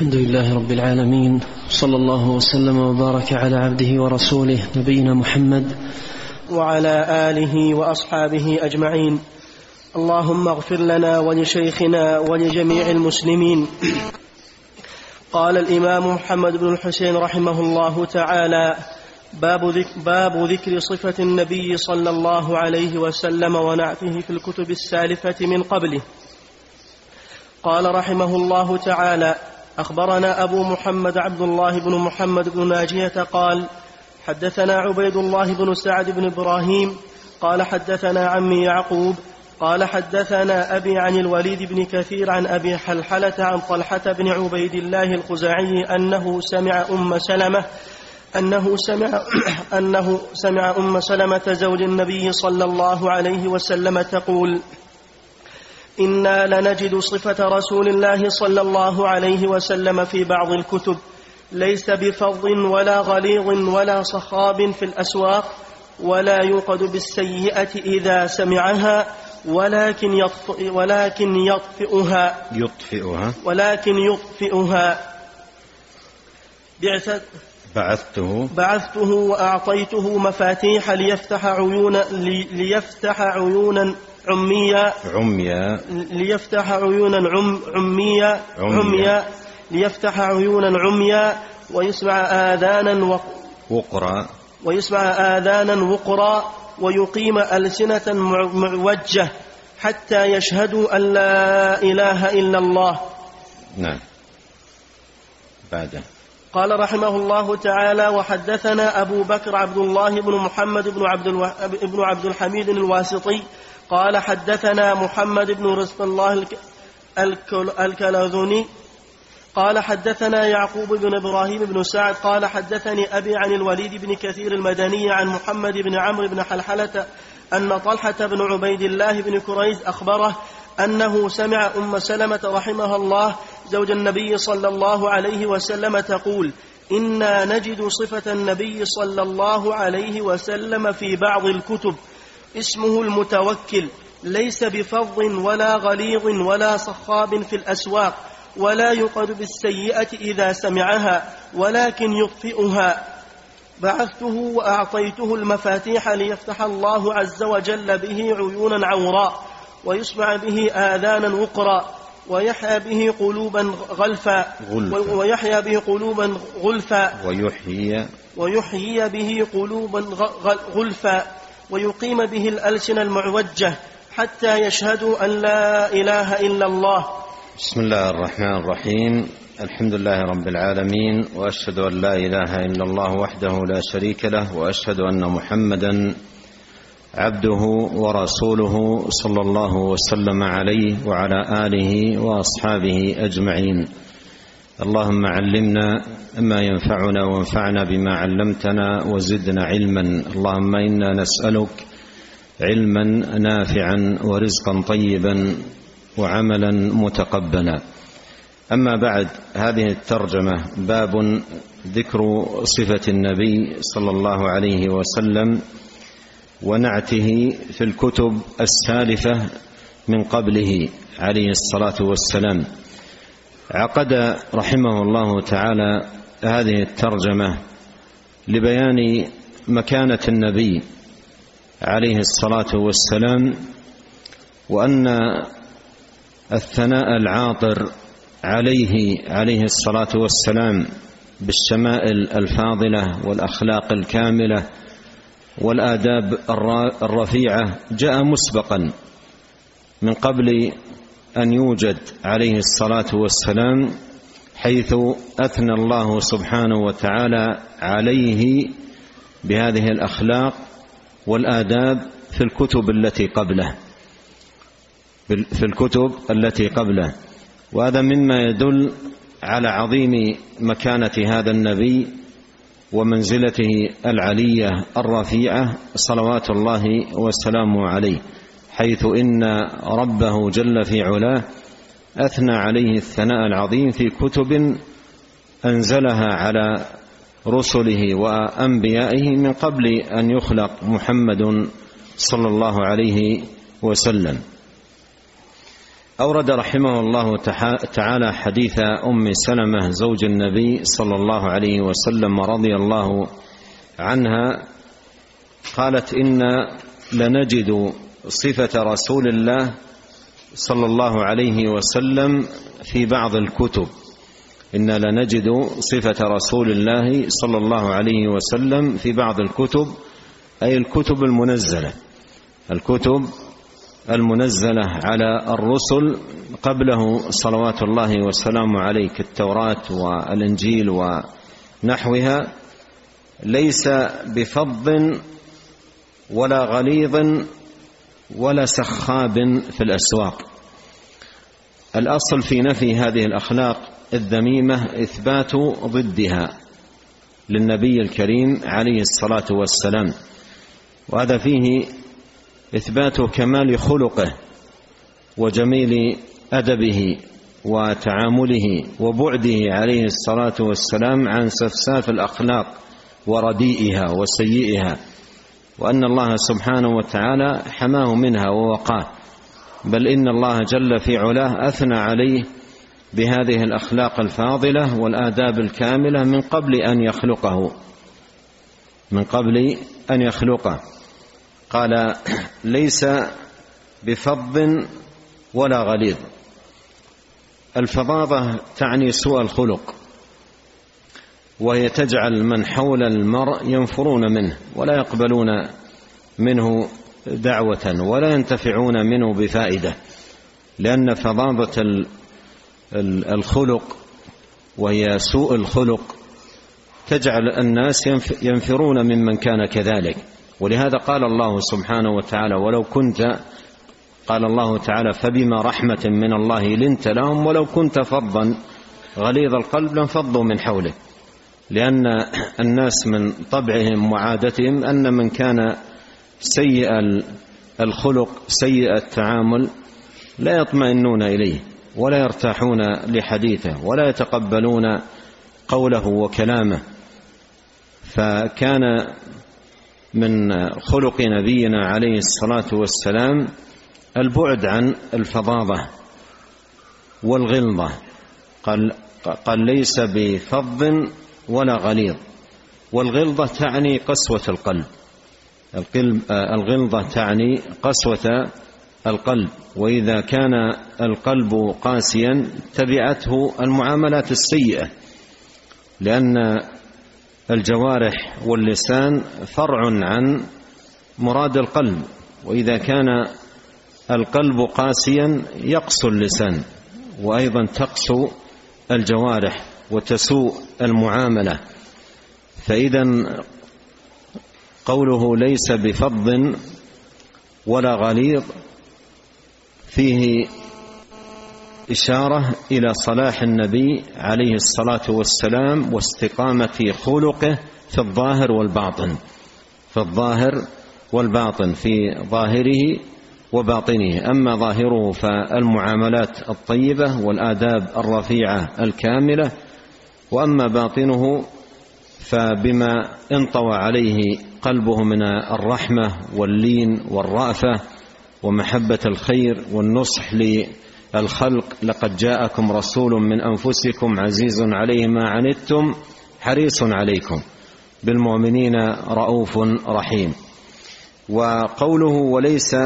الحمد لله رب العالمين صلى الله وسلم وبارك على عبده ورسوله نبينا محمد وعلى آله وأصحابه أجمعين. اللهم اغفر لنا ولشيخنا ولجميع المسلمين. قال الإمام محمد بن الحسين رحمه الله تعالى باب ذكر, باب ذكر صفة النبي صلى الله عليه وسلم ونعته في الكتب السالفة من قبله. قال رحمه الله تعالى أخبرنا أبو محمد عبد الله بن محمد بن ناجية قال حدثنا عبيد الله بن سعد بن إبراهيم قال حدثنا عمي يعقوب قال حدثنا أبي عن الوليد بن كثير عن أبي حلحلة عن طلحة بن عبيد الله الخزاعي أنه سمع أم سلمة أنه سمع أنه سمع أم سلمة زوج النبي صلى الله عليه وسلم تقول: إنا لنجد صفة رسول الله صلى الله عليه وسلم في بعض الكتب. ليس بفظ ولا غليظ ولا صخاب في الأسواق ولا يوقد بالسيئة إذا سمعها ولكن يطفئ ولكن يطفئها. يطفئها. ولكن يطفئها. بعثت بعثته. بعثته وأعطيته مفاتيح ليفتح عيون لي ليفتح عيونا عميا عميا ليفتح عيونا عم عميا عميا. ليفتح عيونا عميا ويسمع آذانا وق وقرا. ويسمع آذانا وقرا ويقيم ألسنة مع- معوجة حتى يشهدوا أن لا إله إلا الله. نعم. بعده. قال رحمه الله تعالى وحدثنا أبو بكر عبد الله بن محمد بن عبد, ألو... بن عبد الحميد الواسطي قال حدثنا محمد بن رزق الله الك... الكل... الكلاذوني قال حدثنا يعقوب بن إبراهيم بن سعد قال حدثني أبي عن الوليد بن كثير المدني عن محمد بن عمرو بن حلحلة أن طلحة بن عبيد الله بن كريز أخبره أنه سمع أم سلمة رحمها الله زوج النبي صلى الله عليه وسلم تقول إنا نجد صفة النبي صلى الله عليه وسلم في بعض الكتب. اسمه المتوكل. ليس بفظ ولا غليظ ولا صخاب في الأسواق ولا يقد بالسيئة إذا سمعها ولكن يطفئها. بعثته وأعطيته المفاتيح ليفتح الله عز وجل به عيونا عوراء ويسمع به آذانا وقرا ويحيا به قلوبا غلفا. غلفا. ويحيا به قلوبا غلفا. ويحيي. ويحيي به قلوبا غلفا. ويقيم به الألسنة المعوجة حتى يشهدوا أن لا إله إلا الله. بسم الله الرحمن الرحيم. الحمد لله رب العالمين وأشهد أن لا إله إلا الله وحده لا شريك له وأشهد أن محمدا عبده ورسوله صلى الله وسلم عليه وعلى آله وأصحابه أجمعين. اللهم علمنا ما ينفعنا وانفعنا بما علمتنا وزدنا علما. اللهم إنا نسألك علما نافعا ورزقا طيبا وعملا متقبلا. أما بعد هذه الترجمة باب ذكر صفة النبي صلى الله عليه وسلم ونعته في الكتب السالفة من قبله عليه الصلاة والسلام. عقد رحمه الله تعالى هذه الترجمة لبيان مكانة النبي عليه الصلاة والسلام وأن الثناء العاطر عليه عليه الصلاة والسلام بالشمائل الفاضلة والأخلاق الكاملة والآداب الرا- الرفيعة جاء مسبقا من قبل أن يوجد عليه الصلاة والسلام حيث أثنى الله سبحانه وتعالى عليه بهذه الأخلاق والآداب في الكتب التي قبله. في الكتب التي قبله. وهذا مما يدل على عظيم مكانة هذا النبي ومنزلته العلية الرفيعة صلوات الله وسلامه عليه حيث إن ربه جل في علاه أثنى عليه الثناء العظيم في كتب أنزلها على رسله وأنبيائه من قبل أن يخلق محمد صلى الله عليه وسلم. أورد رحمه الله تعالى حديث أم سلمة زوج النبي صلى الله عليه وسلم رضي الله عنها قالت أنا لنجد صفة رسول الله صلى الله عليه وسلم في بعض الكتب. أنا لنجد صفة رسول الله صلى الله عليه وسلم في بعض الكتب أي الكتب المنزلة. الكتب المنزلة على الرسل قبله صلوات الله وسلامه عليه كالتوراه والإنجيل ونحوها ليس بفظ ولا غليظ ولا سخاب في الأسواق. الأصل في نفي هذه الأخلاق الذميمة إثبات ضدها للنبي الكريم عليه الصلاة والسلام وهذا فيه إثبات كمال خلقه وجميل أدبه وتعامله وبعده عليه الصلاة والسلام عن سفساف الأخلاق ورديئها وسيئها وأن الله سبحانه وتعالى حماه منها ووقاه بل إن الله جل في علاه أثنى عليه بهذه الأخلاق الفاضلة والآداب الكاملة من قبل أن يخلقه من قبل أن يخلقه. قال ليس بفظ ولا غليظ. الفظاظة تعني سوء الخلق وهي تجعل من حول المرء ينفرون منه ولا يقبلون منه دعوة ولا ينتفعون منه بفائدة لأن فظاظة الخلق وهي سوء الخلق تجعل الناس ينفرون ممن كان كذلك. ولهذا قال الله سبحانه وتعالى ولو كنت قال الله تعالى فبما رحمة من الله لنت لهم ولو كنت فظا غليظ القلب لانفضوا من حولك لأن الناس من طبعهم وعادتهم أن من كان سيء الخلق سيء التعامل لا يطمئنون إليه ولا يرتاحون لحديثه ولا يتقبلون قوله وكلامه. فكان من خلق نبينا عليه الصلاة والسلام البعد عن الفظاظة والغلظة. قال قال ليس بفظ ولا غليظ. والغلظة تعني قسوة القلب. الغلظة تعني قسوة القلب. وإذا كان القلب قاسيا تبعته المعاملات السيئة. لأن الجوارح واللسان فرع عن مراد القلب وإذا كان القلب قاسيا يقسو اللسان وأيضا تقسو الجوارح وتسوء المعاملة. فاذا قوله ليس بفظ ولا غليظ فيه إشارة إلى صلاح النبي عليه الصلاة والسلام واستقامة خلقه في الظاهر والباطن في الظاهر والباطن في ظاهره وباطنه. أما ظاهره فالمعاملات الطيبة والآداب الرفيعة الكاملة وأما باطنه فبما انطوى عليه قلبه من الرحمة واللين والرأفة ومحبة الخير والنصح الخلق لقد جاءكم رسول من أنفسكم عزيز عليه ما عنتم حريص عليكم. بالمؤمنين رؤوف رحيم. وقوله وليس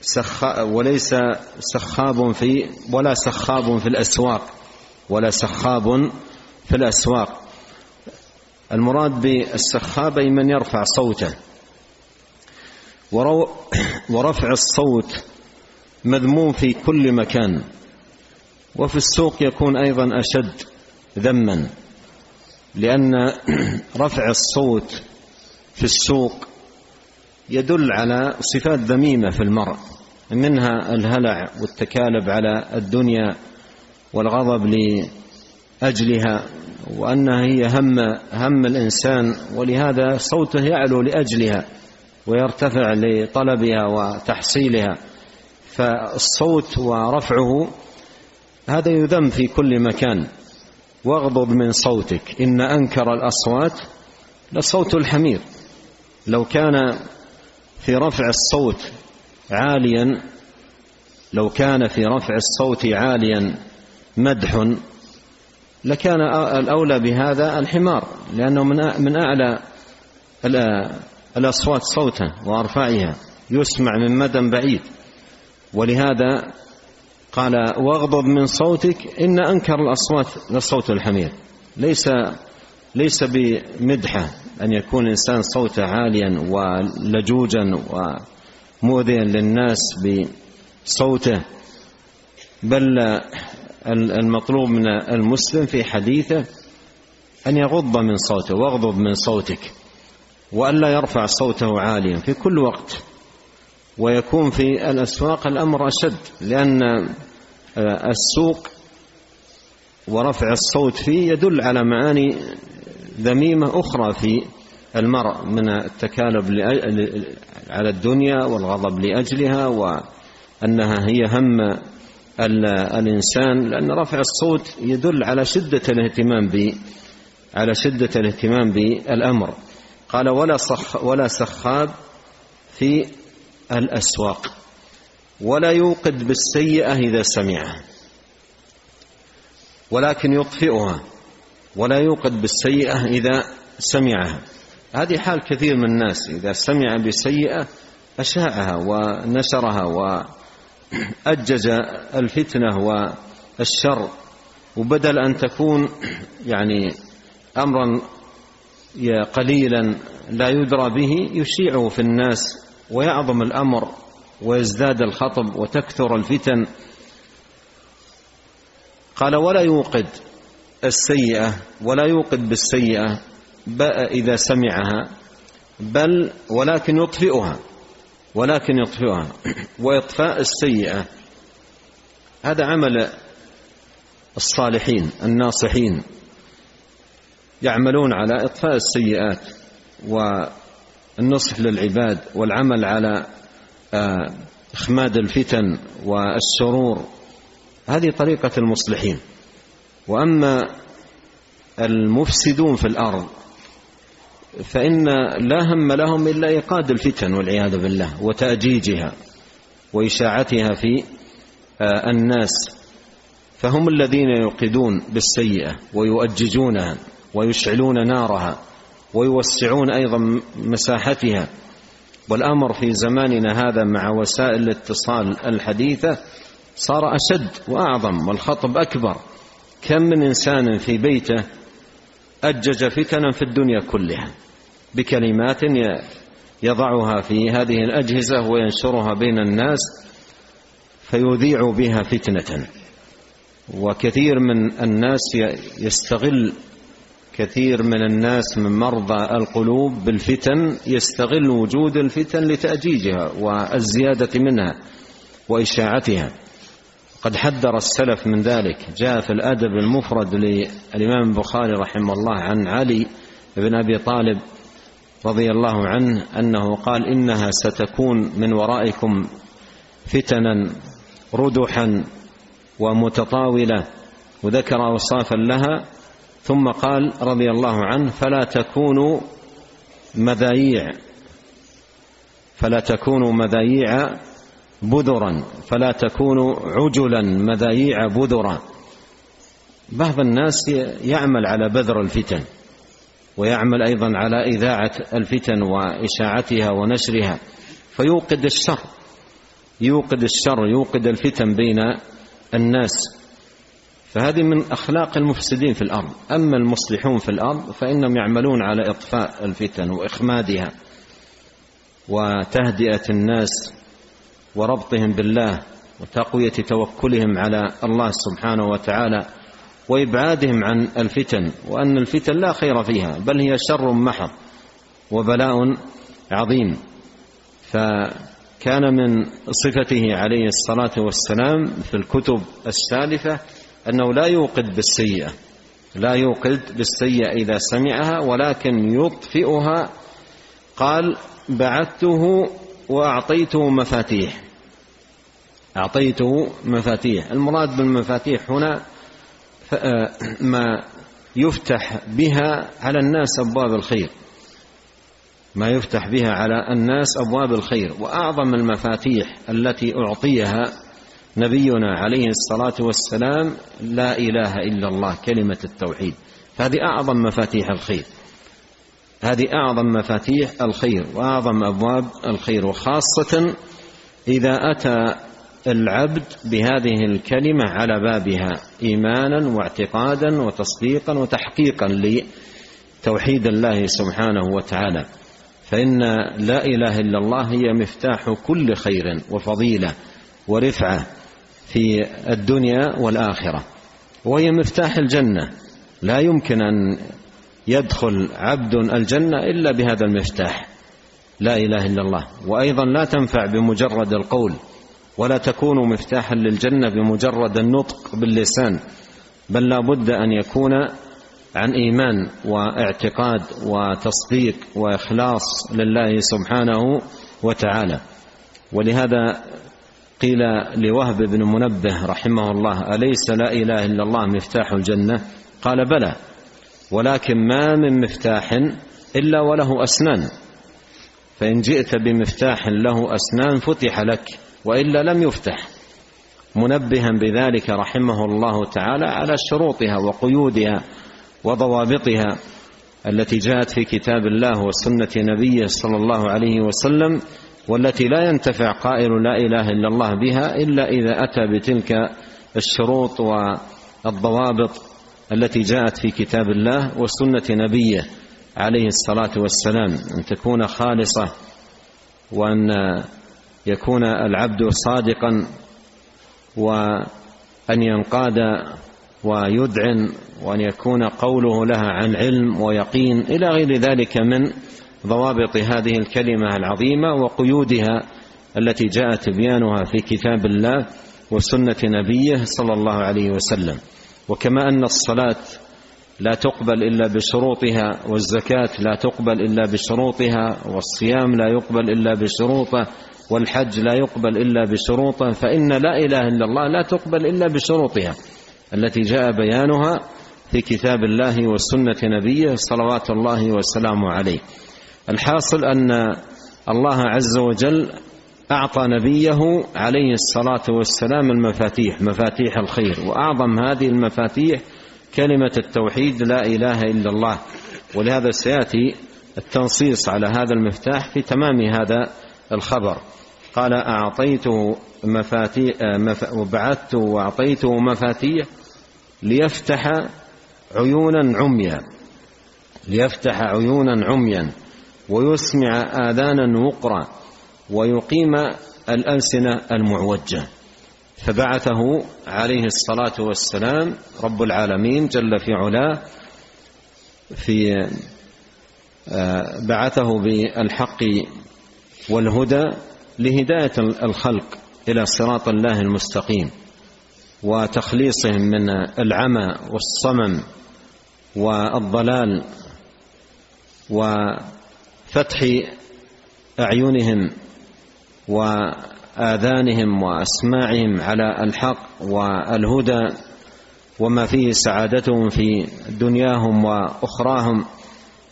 سخا وليس سخاب في ولا سخاب في الأسواق ولا سخاب في الأسواق. المراد بالسخاب اي من يرفع صوته. ورفع الصوت مذموم في كل مكان. وفي السوق يكون أيضا أشد ذما لأن رفع الصوت في السوق يدل على صفات ذميمة في المرء منها الهلع والتكالب على الدنيا والغضب لأجلها وأنها هي هم هم الإنسان ولهذا صوته يعلو لأجلها ويرتفع لطلبها وتحصيلها. فالصوت ورفعه هذا يذم في كل مكان. واغضض من صوتك إن أنكر الأصوات لصوت الحمير. لو كان في رفع الصوت عاليا لو كان في رفع الصوت عاليا مدح لكان الأولى بهذا الحمار لأنه من أعلى الأصوات صوتا وأرفعها. يسمع من مدى بعيد. ولهذا قال واغضض من صوتك إن أنكر الأصوات لصوت الحمير. ليس ليس بمدحة أن يكون الإنسان صوته عاليا ولجوجا ومؤذيا للناس بصوته بل المطلوب من المسلم في حديثه أن يغض من صوته واغضض من صوتك وألا يرفع صوته عاليا في كل وقت. ويكون في الأسواق الأمر أشد لأن آه، السوق ورفع الصوت فيه يدل على معاني ذميمة أخرى في المرء من التكالب على الدنيا والغضب لأجلها وأنها هي هم الإنسان لأن رفع الصوت يدل على شدة الاهتمام ب على شدة الاهتمام بالأمر. قال ولا صخ ولا سخاب في الأسواق ولا يوقد بالسيئة إذا سمعها ولكن يطفئها ولا يوقد بالسيئة إذا سمعها. هذه حال كثير من الناس إذا سمع بسيئة أشاعها ونشرها وأجج الفتنة والشر وبدل أن تكون يعني أمرا قليلا لا يدرى به يشيعه في الناس ويعظم الأمر ويزداد الخطب وتكثر الفتن. قال ولا يوقد السيئة ولا يوقد بالسيئة إذا سمعها بل ولكن يطفئها ولكن يطفئها وإطفاء السيئة. هذا عمل الصالحين الناصحين يعملون على إطفاء السيئات والنصح للعباد والعمل على آه، إخماد الفتن والشرور هذه طريقة المصلحين. وأما المفسدون في الأرض فإن لا هم لهم إلا إيقاد الفتن والعياذ بالله وتأجيجها وإشاعتها في آه، الناس. فهم الذين يوقدون بالسيئة ويؤججونها ويشعلون نارها. ويوسعون أيضا مساحتها. والأمر في زماننا هذا مع وسائل الاتصال الحديثة صار أشد وأعظم والخطب أكبر. كم من إنسان في بيته أجج فتنا في الدنيا كلها بكلمات يضعها في هذه الأجهزة وينشرها بين الناس فيذيع بها فتنة. وكثير من الناس يستغل كثير من الناس من مرضى القلوب بالفتن يستغل وجود الفتن لتأجيجها والزيادة منها وإشاعتها. قد حذر السلف من ذلك. جاء في الأدب المفرد للإمام البخاري رحمه الله عن علي بن أبي طالب رضي الله عنه أنه قال إنها ستكون من ورائكم فتنا ردحا ومتطاولة. وذكر أوصافا لها ثم قال رضي الله عنه فلا تكونوا مذايع فلا تكونوا مذايع بذرا فلا تكونوا عجلا مذايع بذرا. بعض الناس يعمل على بذر الفتن ويعمل أيضا على إذاعة الفتن وإشاعتها ونشرها فيوقد الشر يوقد الشر يوقد الفتن بين الناس. فهذه من أخلاق المفسدين في الأرض. أما المصلحون في الأرض فإنهم يعملون على إطفاء الفتن وإخمادها وتهدئة الناس وربطهم بالله وتقوية توكلهم على الله سبحانه وتعالى وإبعادهم عن الفتن وأن الفتن لا خير فيها بل هي شر محض وبلاء عظيم. فكان من صفته عليه الصلاة والسلام في الكتب السالفة أنه لا يوقد بالسيئة لا يوقد بالسيئة إذا سمعها ولكن يطفئها. قال بعثته وأعطيته مفاتيح. أعطيته مفاتيح. المراد بالمفاتيح هنا آه، ما يفتح بها على الناس أبواب الخير. ما يفتح بها على الناس أبواب الخير. وأعظم المفاتيح التي أعطيها نبينا عليه الصلاة والسلام لا إله إلا الله كلمة التوحيد. فهذه أعظم مفاتيح الخير. هذه أعظم مفاتيح الخير وأعظم أبواب الخير وخاصة إذا أتى العبد بهذه الكلمة على بابها إيمانا واعتقادا وتصديقا وتحقيقا لتوحيد الله سبحانه وتعالى. فإن لا إله إلا الله هي مفتاح كل خير وفضيلة ورفعة. في الدنيا والآخرة وهي مفتاح الجنة. لا يمكن أن يدخل عبد الجنة إلا بهذا المفتاح. لا إله إلا الله. وأيضا لا تنفع بمجرد القول ولا تكون مفتاحا للجنة بمجرد النطق باللسان بل لا بد أن يكون عن إيمان واعتقاد وتصديق وإخلاص لله سبحانه وتعالى. ولهذا قيل لوهب بن منبه رحمه الله أليس لا إله إلا الله مفتاح الجنة؟ قال بلى ولكن ما من مفتاح إلا وله أسنان فإن جئت بمفتاح له أسنان فتح لك وإلا لم يفتح. منبها بذلك رحمه الله تعالى على شروطها وقيودها وضوابطها التي جاءت في كتاب الله وسنة نبيه صلى الله عليه وسلم والتي لا ينتفع قائل لا إله إلا الله بها إلا إذا أتى بتلك الشروط والضوابط التي جاءت في كتاب الله وسنة نبيه عليه الصلاة والسلام. أن تكون خالصة وأن يكون العبد صادقا وأن ينقاد ويدعن وأن يكون قوله لها عن علم ويقين إلى غير ذلك من ضوابط هذه الكلمة العظيمة وقيودها التي جاء تبيانها في كتاب الله وسنة نبيه صلى الله عليه وسلم. وكما أن الصلاة لا تقبل إلا بشروطها والزكاة لا تقبل إلا بشروطها والصيام لا يقبل إلا بشروطه والحج لا يقبل إلا بشروطه فإن لا إله إلا الله لا تقبل إلا بشروطها التي جاء بيانها في كتاب الله وسنة نبيه صلوات الله وسلامه عليه. الحاصل أن الله عز وجل أعطى نبيه عليه الصلاة والسلام المفاتيح مفاتيح الخير وأعظم هذه المفاتيح كلمة التوحيد لا إله إلا الله. ولهذا سيأتي التنصيص على هذا المفتاح في تمام هذا الخبر. قال أعطيته مفاتيح وبعثته وأعطيته مفاتيح ليفتح عيونا عميا ليفتح عيونا عميا. ويسمع آذانا وقرا ويقيم الألسنة المعوجة. فبعثه عليه الصلاة والسلام رب العالمين جل في علاه في آه، بعثه بالحق والهدى لهداية الخلق إلى صراط الله المستقيم وتخليصهم من العمى والصمم والضلال وفتح أعينهم وآذانهم وأسماعهم على الحق والهدى وما فيه سعادتهم في دنياهم وأخراهم.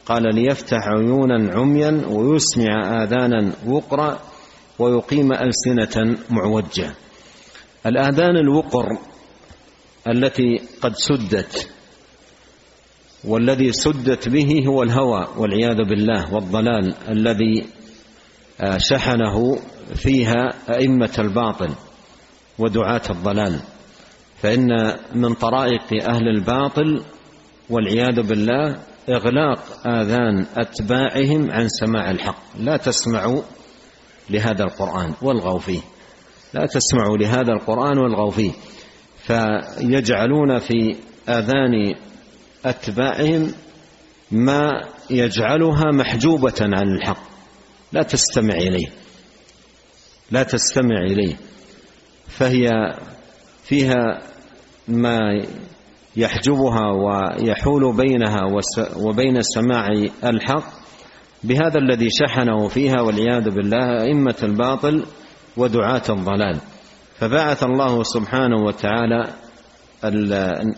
قال ليفتح عيونا عميا ويسمع آذانا وقرا ويقيم ألسنة معوجة. الآذان الوقر التي قد سدت والذي سدت به هو الهوى والعياذ بالله والضلال الذي آه، شحنه فيها أئمة الباطل ودعاة الضلال. فإن من طرائق أهل الباطل والعياذ بالله إغلاق آذان أتباعهم عن سماع الحق. لا تسمعوا لهذا القرآن والغوا فيه. لا تسمعوا لهذا القرآن والغوا فيه. فيجعلون في آذان أتباعهم ما يجعلها محجوبة عن الحق. لا تستمع إليه. لا تستمع إليه. فهي فيها ما يحجبها ويحول بينها وبين سماع الحق. بهذا الذي شحنه فيها والعياذ بالله أئمة الباطل ودعاة الضلال. فبعث الله سبحانه وتعالى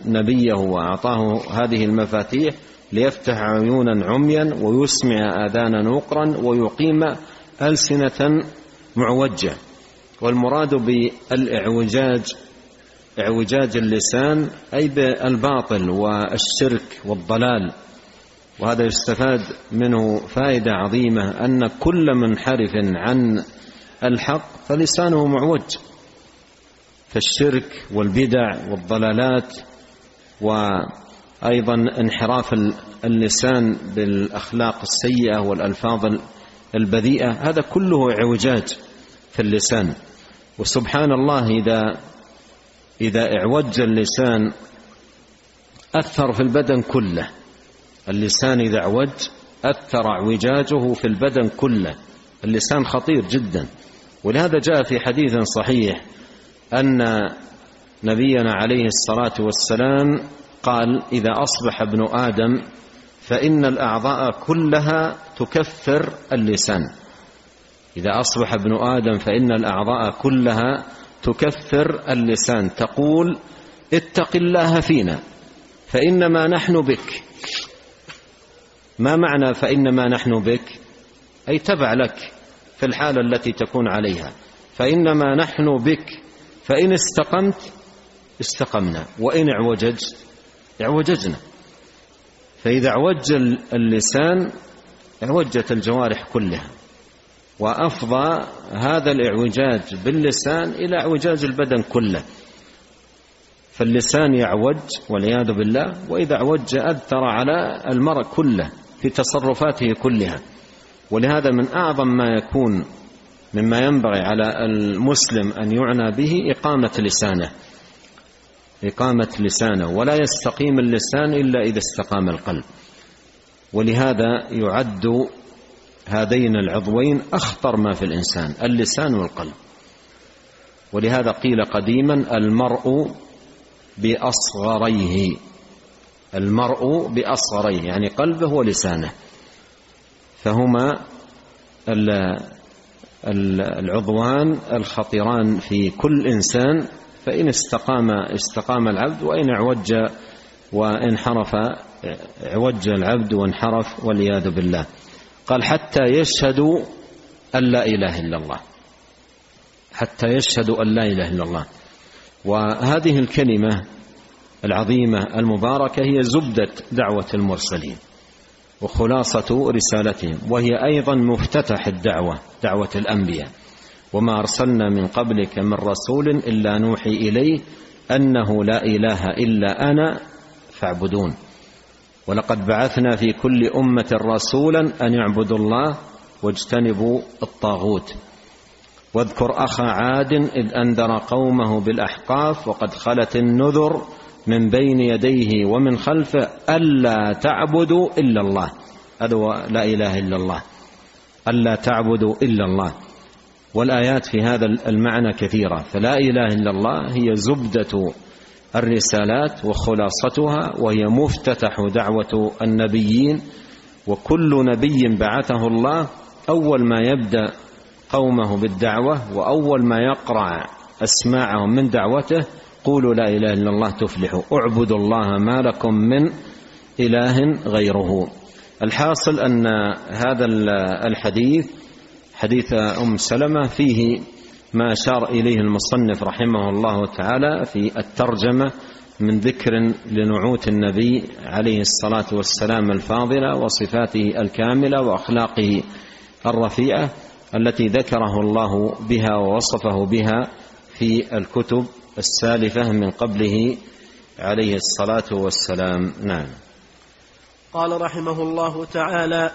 نبيه واعطاه هذه المفاتيح ليفتح عيونا عميا ويسمع آذانا وقرا ويقيم ألسنة معوجة. والمراد بالإعوجاج إعوجاج اللسان أي بالباطل والشرك والضلال. وهذا يستفاد منه فائدة عظيمة أن كل منحرف عن الحق فلسانه معوج. فالشرك والبدع والضلالات وأيضا انحراف اللسان بالأخلاق السيئة والألفاظ البذيئة هذا كله اعوجاج في اللسان. وسبحان الله إذا إذا اعوج اللسان أثر في البدن كله. اللسان إذا اعوج أثر اعوجاجه في البدن كله. اللسان خطير جدا. ولهذا جاء في حديث صحيح أن نبينا عليه الصلاة والسلام قال إذا أصبح ابن آدم فإن الأعضاء كلها تكفر اللسان. إذا أصبح ابن آدم فإن الأعضاء كلها تكفر اللسان. تقول اتق الله فينا فإنما نحن بك. ما معنى فإنما نحن بك؟ أي تبع لك في الحالة التي تكون عليها. فإنما نحن بك فإن استقمت استقمنا. وإن اعوججت اعوججنا. فإذا اعوج اللسان اعوجت الجوارح كلها. وأفضى هذا الإعوجاج باللسان إلى اعوجاج البدن كله. فاللسان يعوج والعياذ بالله وإذا اعوج أثر على المرء كله في تصرفاته كلها. ولهذا من أعظم ما يكون مما ينبغي على المسلم أن يعنى به إقامة لسانه. إقامة لسانه. ولا يستقيم اللسان إلا إذا استقام القلب. ولهذا يعد هذين العضوين أخطر ما في الإنسان اللسان والقلب. ولهذا قيل قديما المرء بأصغريه. المرء بأصغريه يعني قلبه ولسانه. فهما العضوان الخطيران في كل إنسان فإن استقام استقام العبد وإن اعوج وانحرف اعوج العبد وانحرف والعياذ بالله. قال حتى يشهدوا أن لا إله إلا الله. حتى يشهدوا أن لا إله إلا الله. وهذه الكلمة العظيمة المباركة هي زبدة دعوة المرسلين. وخلاصة رسالتهم وهي أيضا مفتتح الدعوة دعوة الأنبياء. وما أرسلنا من قبلك من رسول إلا نوحي إليه أنه لا إله إلا أنا فاعبدون. ولقد بعثنا في كل أمة رسولا أن يعبدوا الله واجتنبوا الطاغوت. واذكر أخا عاد إذ أنذر قومه بالأحقاف وقد خلت النذر من بين يديه ومن خلفه ألا تعبدوا إلا الله. هذا لا إله إلا الله. ألا تعبدوا إلا الله. والآيات في هذا المعنى كثيرة. فلا إله إلا الله هي زبدة الرسالات وخلاصتها وهي مفتتح دعوة النبيين. وكل نبي بعثه الله أول ما يبدأ قومه بالدعوة وأول ما يقرع أسماعهم من دعوته قولوا لا إله إلا الله تفلحوا. اعبدوا الله ما لكم من إله غيره. الحاصل أن هذا الحديث حديث أم سلمة فيه ما أشار إليه المصنف رحمه الله تعالى في الترجمة من ذكر لنعوت النبي عليه الصلاة والسلام الفاضلة وصفاته الكاملة وأخلاقه الرفيعة التي ذكره الله بها ووصفه بها في الكتب السالفة من قبله عليه الصلاة والسلام. نعم. قال رحمه الله تعالى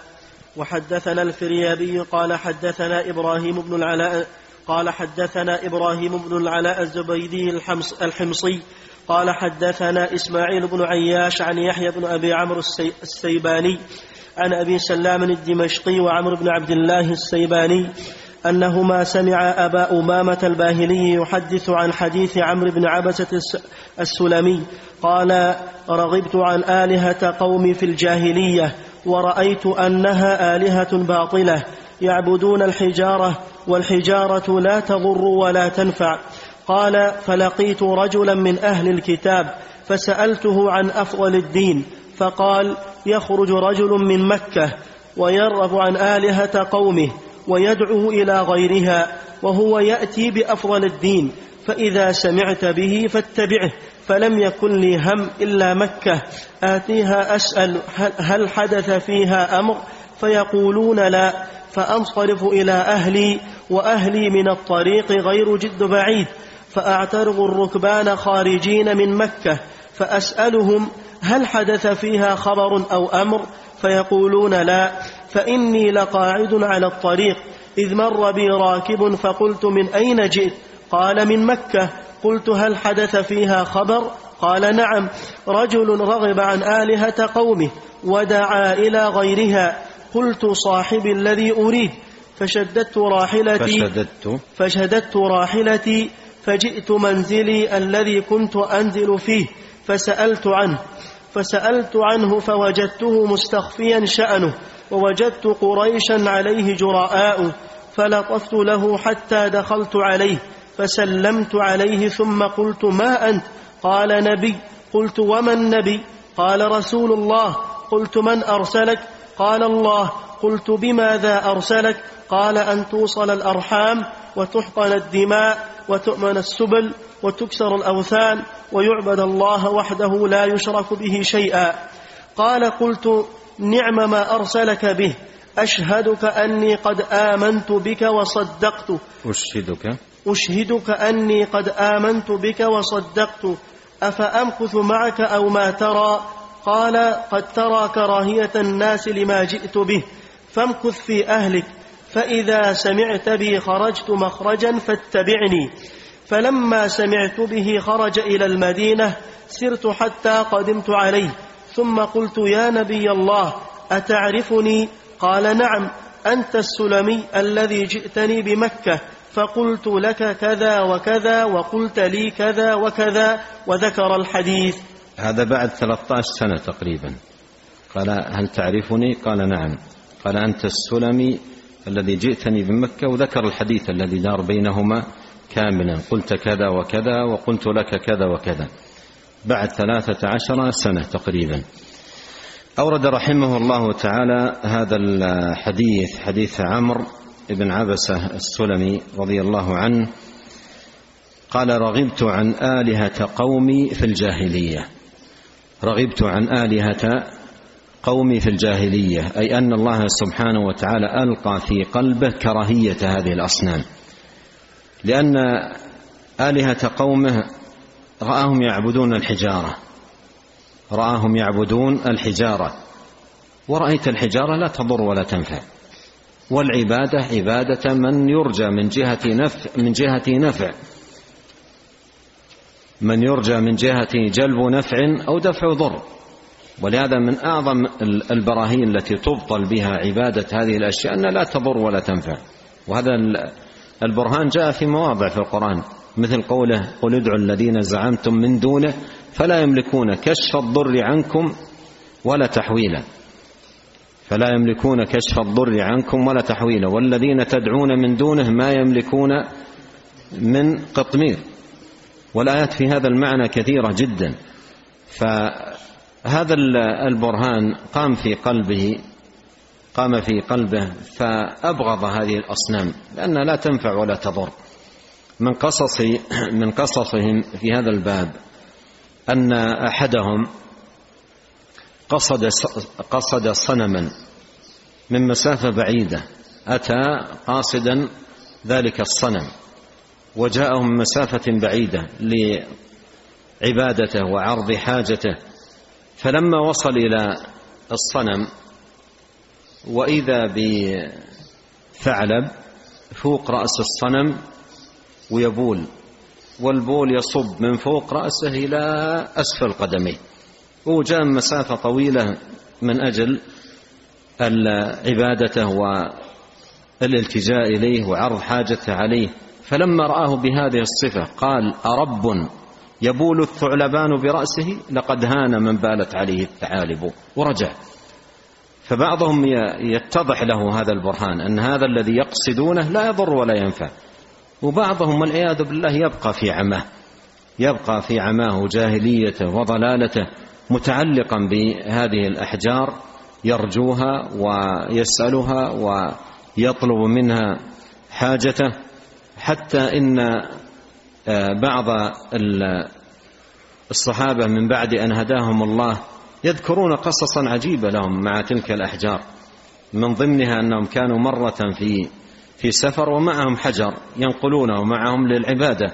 وحدثنا الفريابي قال حدثنا إبراهيم بن العلاء قال حدثنا إبراهيم بن العلاء الزبيدي الحمص الحمصي قال حدثنا إسماعيل بن عياش عن يحيى بن أبي عمرو السيباني عن أبي سلام الدمشقي وعمرو بن عبد الله السيباني أنهما سمع أبا أمامة الباهلي يحدث عن حديث عمرو بن عبسة السلمي قال رغبت عن آلهة قومي في الجاهلية ورأيت أنها آلهة باطلة يعبدون الحجارة والحجارة لا تضر ولا تنفع. قال فلقيت رجلا من أهل الكتاب فسألته عن أفضل الدين فقال يخرج رجل من مكة ويرغب عن آلهة قومه ويدعو إلى غيرها وهو يأتي بأفضل الدين فإذا سمعت به فاتبعه فلم يكن لي هم إلا مكة. آتيها أسأل هل حدث فيها أمر؟ فيقولون لا فأنصرف إلى أهلي وأهلي من الطريق غير جد بعيد. فأعترض الركبان خارجين من مكة فأسألهم هل حدث فيها خبر أو أمر؟ فيقولون لا فإني لقاعد على الطريق إذ مر بي راكب فقلت من أين جئت؟ قال من مكة. قلت هل حدث فيها خبر؟ قال نعم. رجل رغب عن آلهة قومه ودعا إلى غيرها. قلت صاحبي الذي أريد. فشددت راحلتي. فشددت. فشددت راحلتي. فجئت منزلي الذي كنت أنزل فيه. فسألت عنه. فسألت عنه فوجدته مستخفيا شأنه ووجدت قريشا عليه جراء فلطفت له حتى دخلت عليه فسلمت عليه ثم قلت ما أنت؟ قال نبي. قلت وما النبي؟ قال رسول الله. قلت من أرسلك؟ قال الله. قلت بماذا أرسلك؟ قال أن توصل الأرحام وتحقن الدماء وتؤمن السبل وتكسر الأوثان ويعبد الله وحده لا يشرك به شيئا. قال قلت نعم ما أرسلك به. أشهدك أني قد آمنت بك وصدقت. أشهدك. أشهدك أني قد آمنت بك وصدقت. أفأمكث معك أو ما ترى؟ قال قد ترى كراهية الناس لما جئت به. فامكث في أهلك. فإذا سمعت بي خرجت مخرجا فاتبعني. فلما سمعت به خرج إلى المدينة سرت حتى قدمت عليه ثم قلت يا نبي الله أتعرفني؟ قال نعم أنت السلمي الذي جئتني بمكة فقلت لك كذا وكذا وقلت لي كذا وكذا وذكر الحديث. هذا بعد 13 سنة تقريبا. قال هل تعرفني؟ قال نعم. قال أنت السلمي الذي جئتني بمكة وذكر الحديث الذي دار بينهما كاملا قلت كذا وكذا وقلت لك كذا وكذا. بعد ثلاثة عشر سنة تقريبا. أورد رحمه الله تعالى هذا الحديث حديث عمرو بن عبسة السلمي رضي الله عنه. قال رغبت عن آلهة قومي في الجاهلية. رغبت عن آلهة قومي في الجاهلية أي أن الله سبحانه وتعالى ألقى في قلبه كراهية هذه الأصنام. لأن آلهة قومه رآهم يعبدون الحجارة. رآهم يعبدون الحجارة. ورأيت الحجارة لا تضر ولا تنفع. والعبادة عبادة من يرجى من جهة نفع من جهة نفع. من يرجى من جهة جلب نفع أو دفع ضر. ولهذا من أعظم البراهين التي تبطل بها عبادة هذه الأشياء أنها لا تضر ولا تنفع. وهذا البرهان جاء في مواضع في القرآن مثل قوله قل ادعوا الذين زعمتم من دونه فلا يملكون كشف الضر عنكم ولا تحويلا. فلا يملكون كشف الضر عنكم ولا تحويلا والذين تدعون من دونه ما يملكون من قطمير. والآيات في هذا المعنى كثيرة جدا. فهذا البرهان قام في قلبه قام في قلبه فأبغض هذه الأصنام لأنها لا تنفع ولا تضر. من قصص من قصصهم في هذا الباب أن أحدهم قصد قصد صنما من مسافة بعيدة أتى قاصدا ذلك الصنم وجاءه من مسافة بعيدة لعبادته وعرض حاجته فلما وصل إلى الصنم وإذا بثعلب فوق رأس الصنم ويبول والبول يصب من فوق رأسه إلى أسفل قدميه. وجاء من مسافة طويلة من أجل عبادته والالتجاء إليه وعرض حاجته عليه. فلما رآه بهذه الصفة قال أرب يبول الثعلبان برأسه لقد هان من بالت عليه الثعالب. ورجع. فبعضهم يتضح له هذا البرهان أن هذا الذي يقصدونه لا يضر ولا ينفع. وبعضهم والعياذ بالله يبقى في عماه يبقى في عماه جاهليته وضلالته متعلقا بهذه الأحجار يرجوها ويسألها ويطلب منها حاجته حتى إن آه، بعض الصحابة من بعد أن هداهم الله يذكرون قصصا عجيبة لهم مع تلك الأحجار. من ضمنها أنهم كانوا مرة في في سفر ومعهم حجر ينقلونه معهم للعبادة.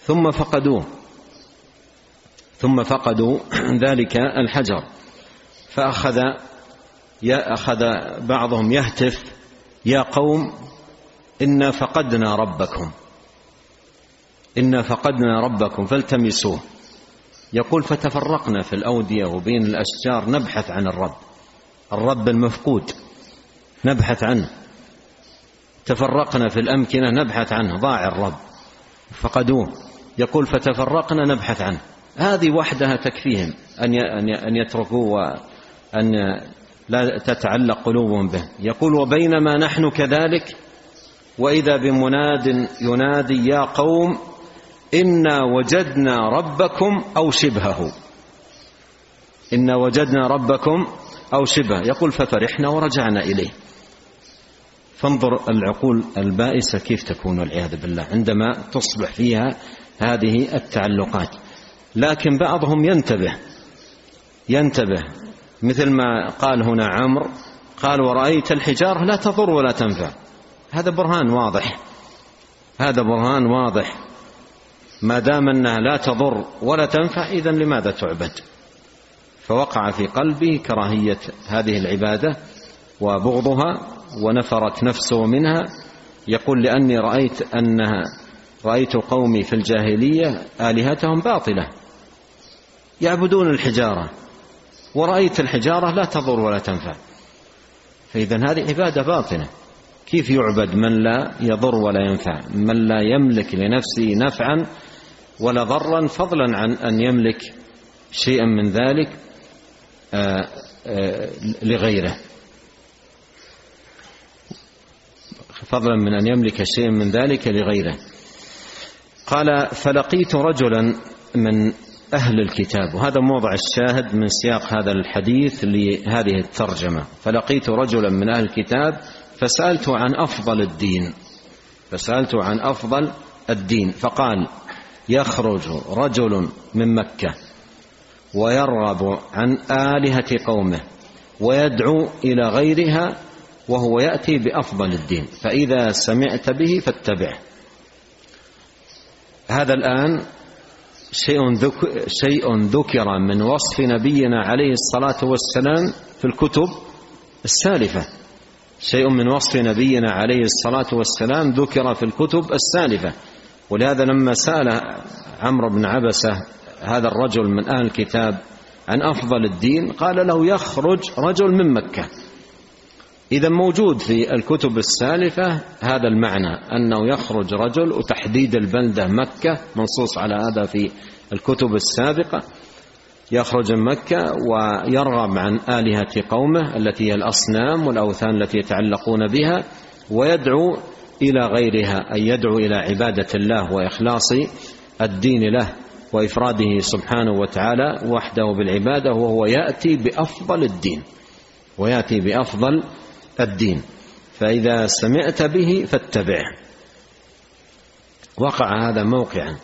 ثم فقدوه. ثم فقدوا ذلك الحجر. فأخذ أخذ بعضهم يهتف يا قوم إنا فقدنا ربكم إنا فقدنا ربكم فالتمسوه. يقول فتفرقنا في الأودية وبين الأشجار نبحث عن الرب. الرب المفقود نبحث عنه. تفرقنا في الأمكنة نبحث عنه. ضاع الرب. فقدوه. يقول فتفرقنا نبحث عنه. هذه وحدها تكفيهم. أن أن يتركوا وأن لا تتعلق قلوبهم به. يقول وبينما نحن كذلك وإذا بمناد ينادي يا قوم إنا وجدنا ربكم أو شبهه. إنا وجدنا ربكم أو شبهه. يقول ففرحنا ورجعنا إليه. فانظر العقول البائسة كيف تكون والعياذ بالله. عندما تصبح فيها هذه التعلقات. لكن بعضهم ينتبه ينتبه. مثل ما قال هنا عمرو قال ورأيت الحجارة لا تضر ولا تنفع. هذا برهان واضح. هذا برهان واضح. ما دام أنها لا تضر ولا تنفع اذا لماذا تعبد؟ فوقع في قلبه كراهية هذه العبادة وبغضها ونفرت نفسه منها. يقول لأني رأيت أنها رأيت قومي في الجاهلية آلهتهم باطلة يعبدون الحجارة ورأيت الحجارة لا تضر ولا تنفع. فإذا هذه عبادة باطنة كيف يعبد من لا يضر ولا ينفع؟ من لا يملك لنفسه نفعا ولا ضرا فضلا عن أن يملك شيئا من ذلك آه، آه، لغيره. فضلا من أن يملك شيئا من ذلك لغيره. قال فلقيت رجلا من أهل الكتاب. وهذا موضع الشاهد من سياق هذا الحديث لهذه الترجمة. فلقيت رجلا من أهل الكتاب فسألته عن أفضل الدين. فسألته عن أفضل الدين. فقال يخرج رجل من مكة ويرغب عن آلهة قومه ويدعو إلى غيرها وهو يأتي بأفضل الدين فإذا سمعت به فاتبعه. هذا الآن شيء ذك شيء ذكر من وصف نبينا عليه الصلاة والسلام في الكتب السالفة. شيء من وصف نبينا عليه الصلاة والسلام ذكر في الكتب السالفة. ولهذا لما سأل عمرو بن عبسة هذا الرجل من أهل الكتاب عن أفضل الدين قال له يخرج رجل من مكة. إذا موجود في الكتب السالفة هذا المعنى أنه يخرج رجل وتحديد البلدة مكة منصوص على هذا في الكتب السابقة يخرج من مكة ويرغب عن آلهة قومه التي هي الأصنام والأوثان التي يتعلقون بها ويدعو إلى غيرها أي يدعو إلى عبادة الله وإخلاص الدين له وإفراده سبحانه وتعالى وحده بالعبادة وهو يأتي بأفضل الدين ويأتي بأفضل الدين. فإذا سمعت به فاتبعه. وقع هذا موقعا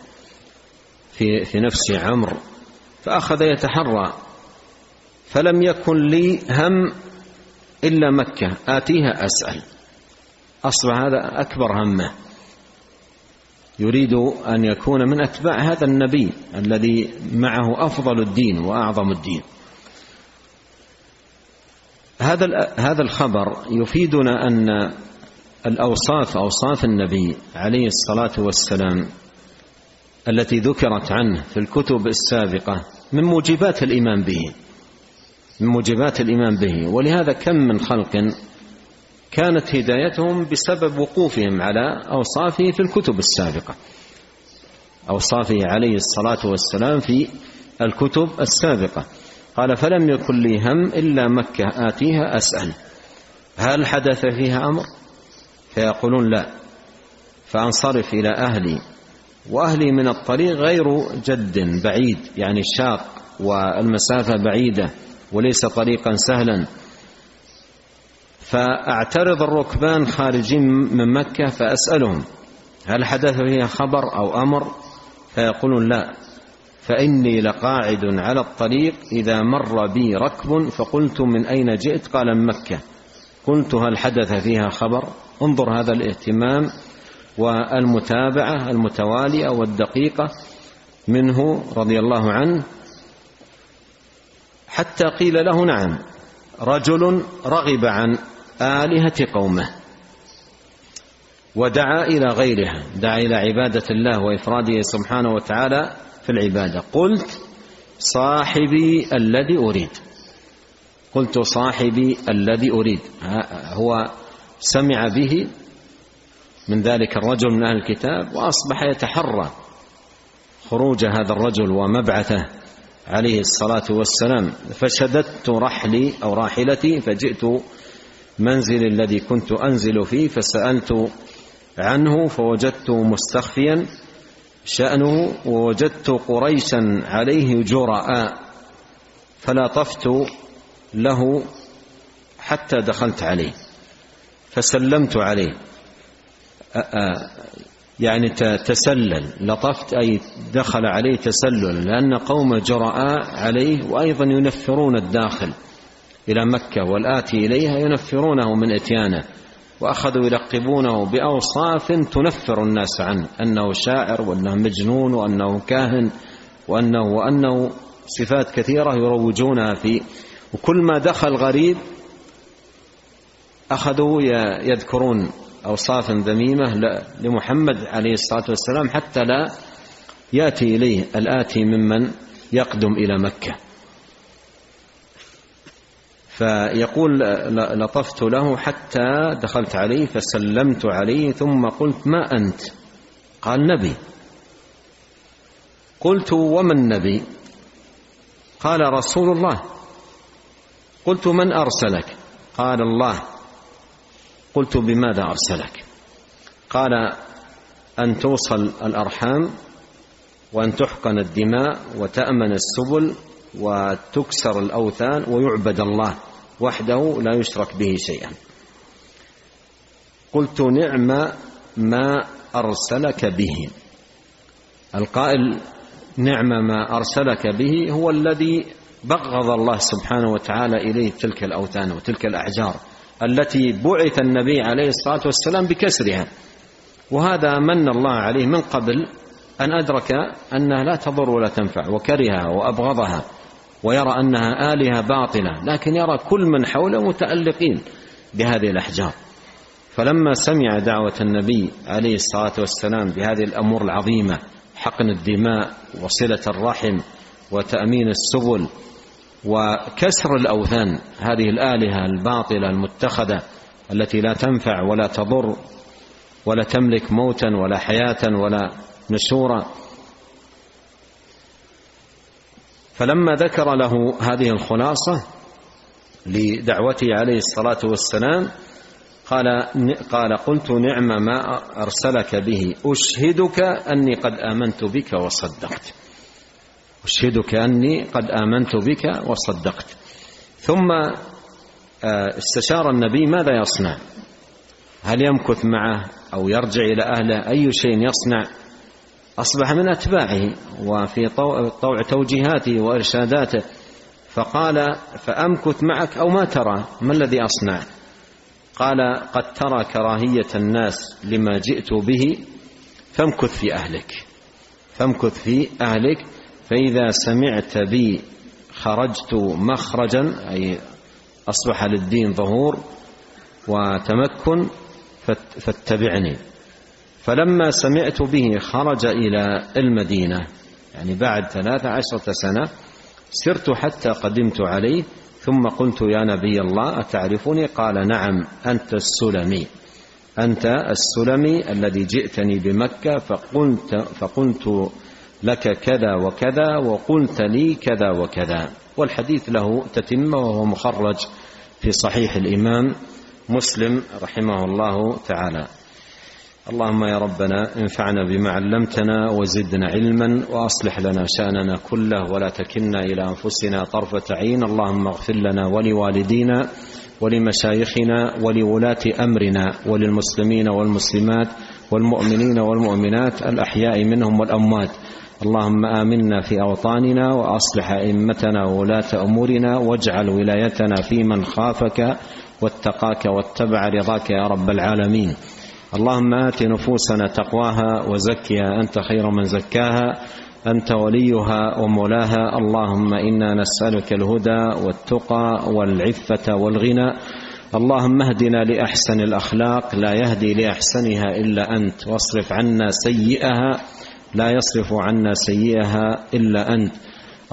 في في نفس عمرو فأخذ يتحرى. فلم يكن لي هم إلا مكة آتيها أسأل. أصبح هذا أكبر همه. يريد أن يكون من أتباع هذا النبي الذي معه أفضل الدين وأعظم الدين. هذا هذا الخبر يفيدنا أن الأوصاف أوصاف النبي عليه الصلاة والسلام التي ذكرت عنه في الكتب السابقة من موجبات الإيمان به من موجبات الإيمان به. ولهذا كم من خلق كانت هدايتهم بسبب وقوفهم على أوصافه في الكتب السابقة. أوصافه عليه الصلاة والسلام في الكتب السابقة. قال فلم يكن لي هم إلا مكة آتيها أسأل. هل حدث فيها أمر؟ فيقولون لا. فأنصرف إلى أهلي. وأهلي من الطريق غير جد بعيد يعني شاق والمسافة بعيدة وليس طريقا سهلا. فأعترض الركبان خارجين من مكة فأسألهم هل حدث فيها خبر أو أمر؟ فيقولون لا. فإني لقاعد على الطريق إذا مر بي ركب فقلت من أين جئت؟ قال من مكة. قلت هل حدث فيها خبر؟ انظر هذا الاهتمام والمتابعة المتوالية والدقيقة منه رضي الله عنه. حتى قيل له نعم رجل رغب عن آلهة قومه ودعا إلى غيرها دعا إلى عبادة الله وإفراده سبحانه وتعالى في العبادة. قلت صاحبي الذي أريد. قلت صاحبي الذي أريد. هو سمع به من ذلك الرجل من أهل الكتاب وأصبح يتحرى خروج هذا الرجل ومبعثه عليه الصلاة والسلام. فشددت رحلي أو راحلتي فجئت منزلي الذي كنت أنزل فيه فسألت عنه فوجدته مستخفيا شأنه ووجدت قريشا عليه جراء فلاطفت له حتى دخلت عليه فسلمت عليه. يعني تسلل لطفت أي دخل عليه تسلل لأن قوم جراء عليه وأيضا ينفرون الداخل. إلى مكة والآتي إليها ينفرونه من إتيانه وأخذوا يلقبونه بأوصاف تنفر الناس عنه أنه شاعر وأنه مجنون وأنه كاهن وأنه وأنه صفات كثيرة يروجونها في وكل ما دخل غريب أخذوا يذكرون أوصافا ذميمة لمحمد عليه الصلاة والسلام حتى لا يأتي إليه الآتي ممن يقدم إلى مكة. فيقول لطفت له حتى دخلت عليه فسلمت عليه ثم قلت ما أنت؟ قال نبي. قلت وما النبي قال رسول الله. قلت من أرسلك؟ قال الله. قلت بماذا أرسلك؟ قال أن توصل الأرحام وأن تحقن الدماء وتأمن السبل وتكسر الأوثان ويعبد الله. وحده لا يشرك به شيئا. قلت نعم ما أرسلك به. القائل نعم ما أرسلك به هو الذي بغض الله سبحانه وتعالى إليه تلك الأوثان وتلك الأحجار التي بعث النبي عليه الصلاة والسلام بكسرها. وهذا من الله عليه من قبل أن أدرك أنها لا تضر ولا تنفع وكرهها وأبغضها. ويرى أنها آلهة باطلة لكن يرى كل من حوله متألقين بهذه الأحجار. فلما سمع دعوة النبي عليه الصلاة والسلام بهذه الأمور العظيمة حقن الدماء وصلة الرحم وتأمين السبل وكسر الأوثان هذه الآلهة الباطلة المتخذة التي لا تنفع ولا تضر ولا تملك موتا ولا حياة ولا نشورا فلما ذكر له هذه الخلاصة لدعوته عليه الصلاة والسلام قال قال قلت نعم ما أرسلك به أشهدك أني قد آمنت بك وصدقت. أشهدك أني قد آمنت بك وصدقت. ثم آه، استشار النبي ماذا يصنع؟ هل يمكث معه أو يرجع إلى أهله؟ أي شيء يصنع؟ أصبح من أتباعه وفي طوع توجيهاته وإرشاداته. فقال فأمكث معك أو ما ترى ما الذي أصنع؟ قال قد ترى كراهية الناس لما جئت به فامكث في أهلك. فامكث في أهلك فإذا سمعت بي خرجت مخرجا أي أصبح للدين ظهور وتمكن فاتبعني. فلما سمعت به خرج إلى المدينة. يعني بعد ثلاث عشرة سنة سرت حتى قدمت عليه ثم قلت يا نبي الله أتعرفني؟ قال نعم أنت السلمي. أنت السلمي الذي جئتني بمكة فقلت فقلت لك كذا وكذا وقلت لي كذا وكذا. والحديث له تتمه وهو مخرج في صحيح الإمام مسلم رحمه الله تعالى. اللهم يا ربنا انفعنا بما علمتنا وزدنا علما وأصلح لنا شأننا كله ولا تكلنا إلى أنفسنا طرفة عين. اللهم اغفر لنا ولوالدينا ولمشايخنا ولولاة أمرنا وللمسلمين والمسلمات والمؤمنين والمؤمنات الأحياء منهم والأموات. اللهم آمنا في أوطاننا وأصلح أئمتنا وولاة أمورنا واجعل ولايتنا في من خافك واتقاك واتبع رضاك يا رب العالمين. اللهم آت نفوسنا تقواها وزكها أنت خير من زكاها أنت وليها ومولاها. اللهم إنا نسألك الهدى والتقى والعفة والغنى. اللهم اهدنا لأحسن الأخلاق لا يهدي لأحسنها إلا أنت. واصرف عنا سيئها لا يصرف عنا سيئها إلا أنت.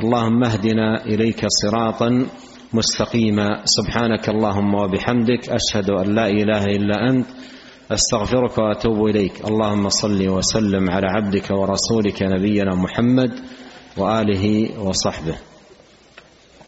اللهم اهدنا إليك صراطا مستقيما. سبحانك اللهم وبحمدك أشهد أن لا إله إلا أنت. أستغفرك وأتوب إليك. اللهم صل وسلم على عبدك ورسولك نبينا محمد وآله وصحبه.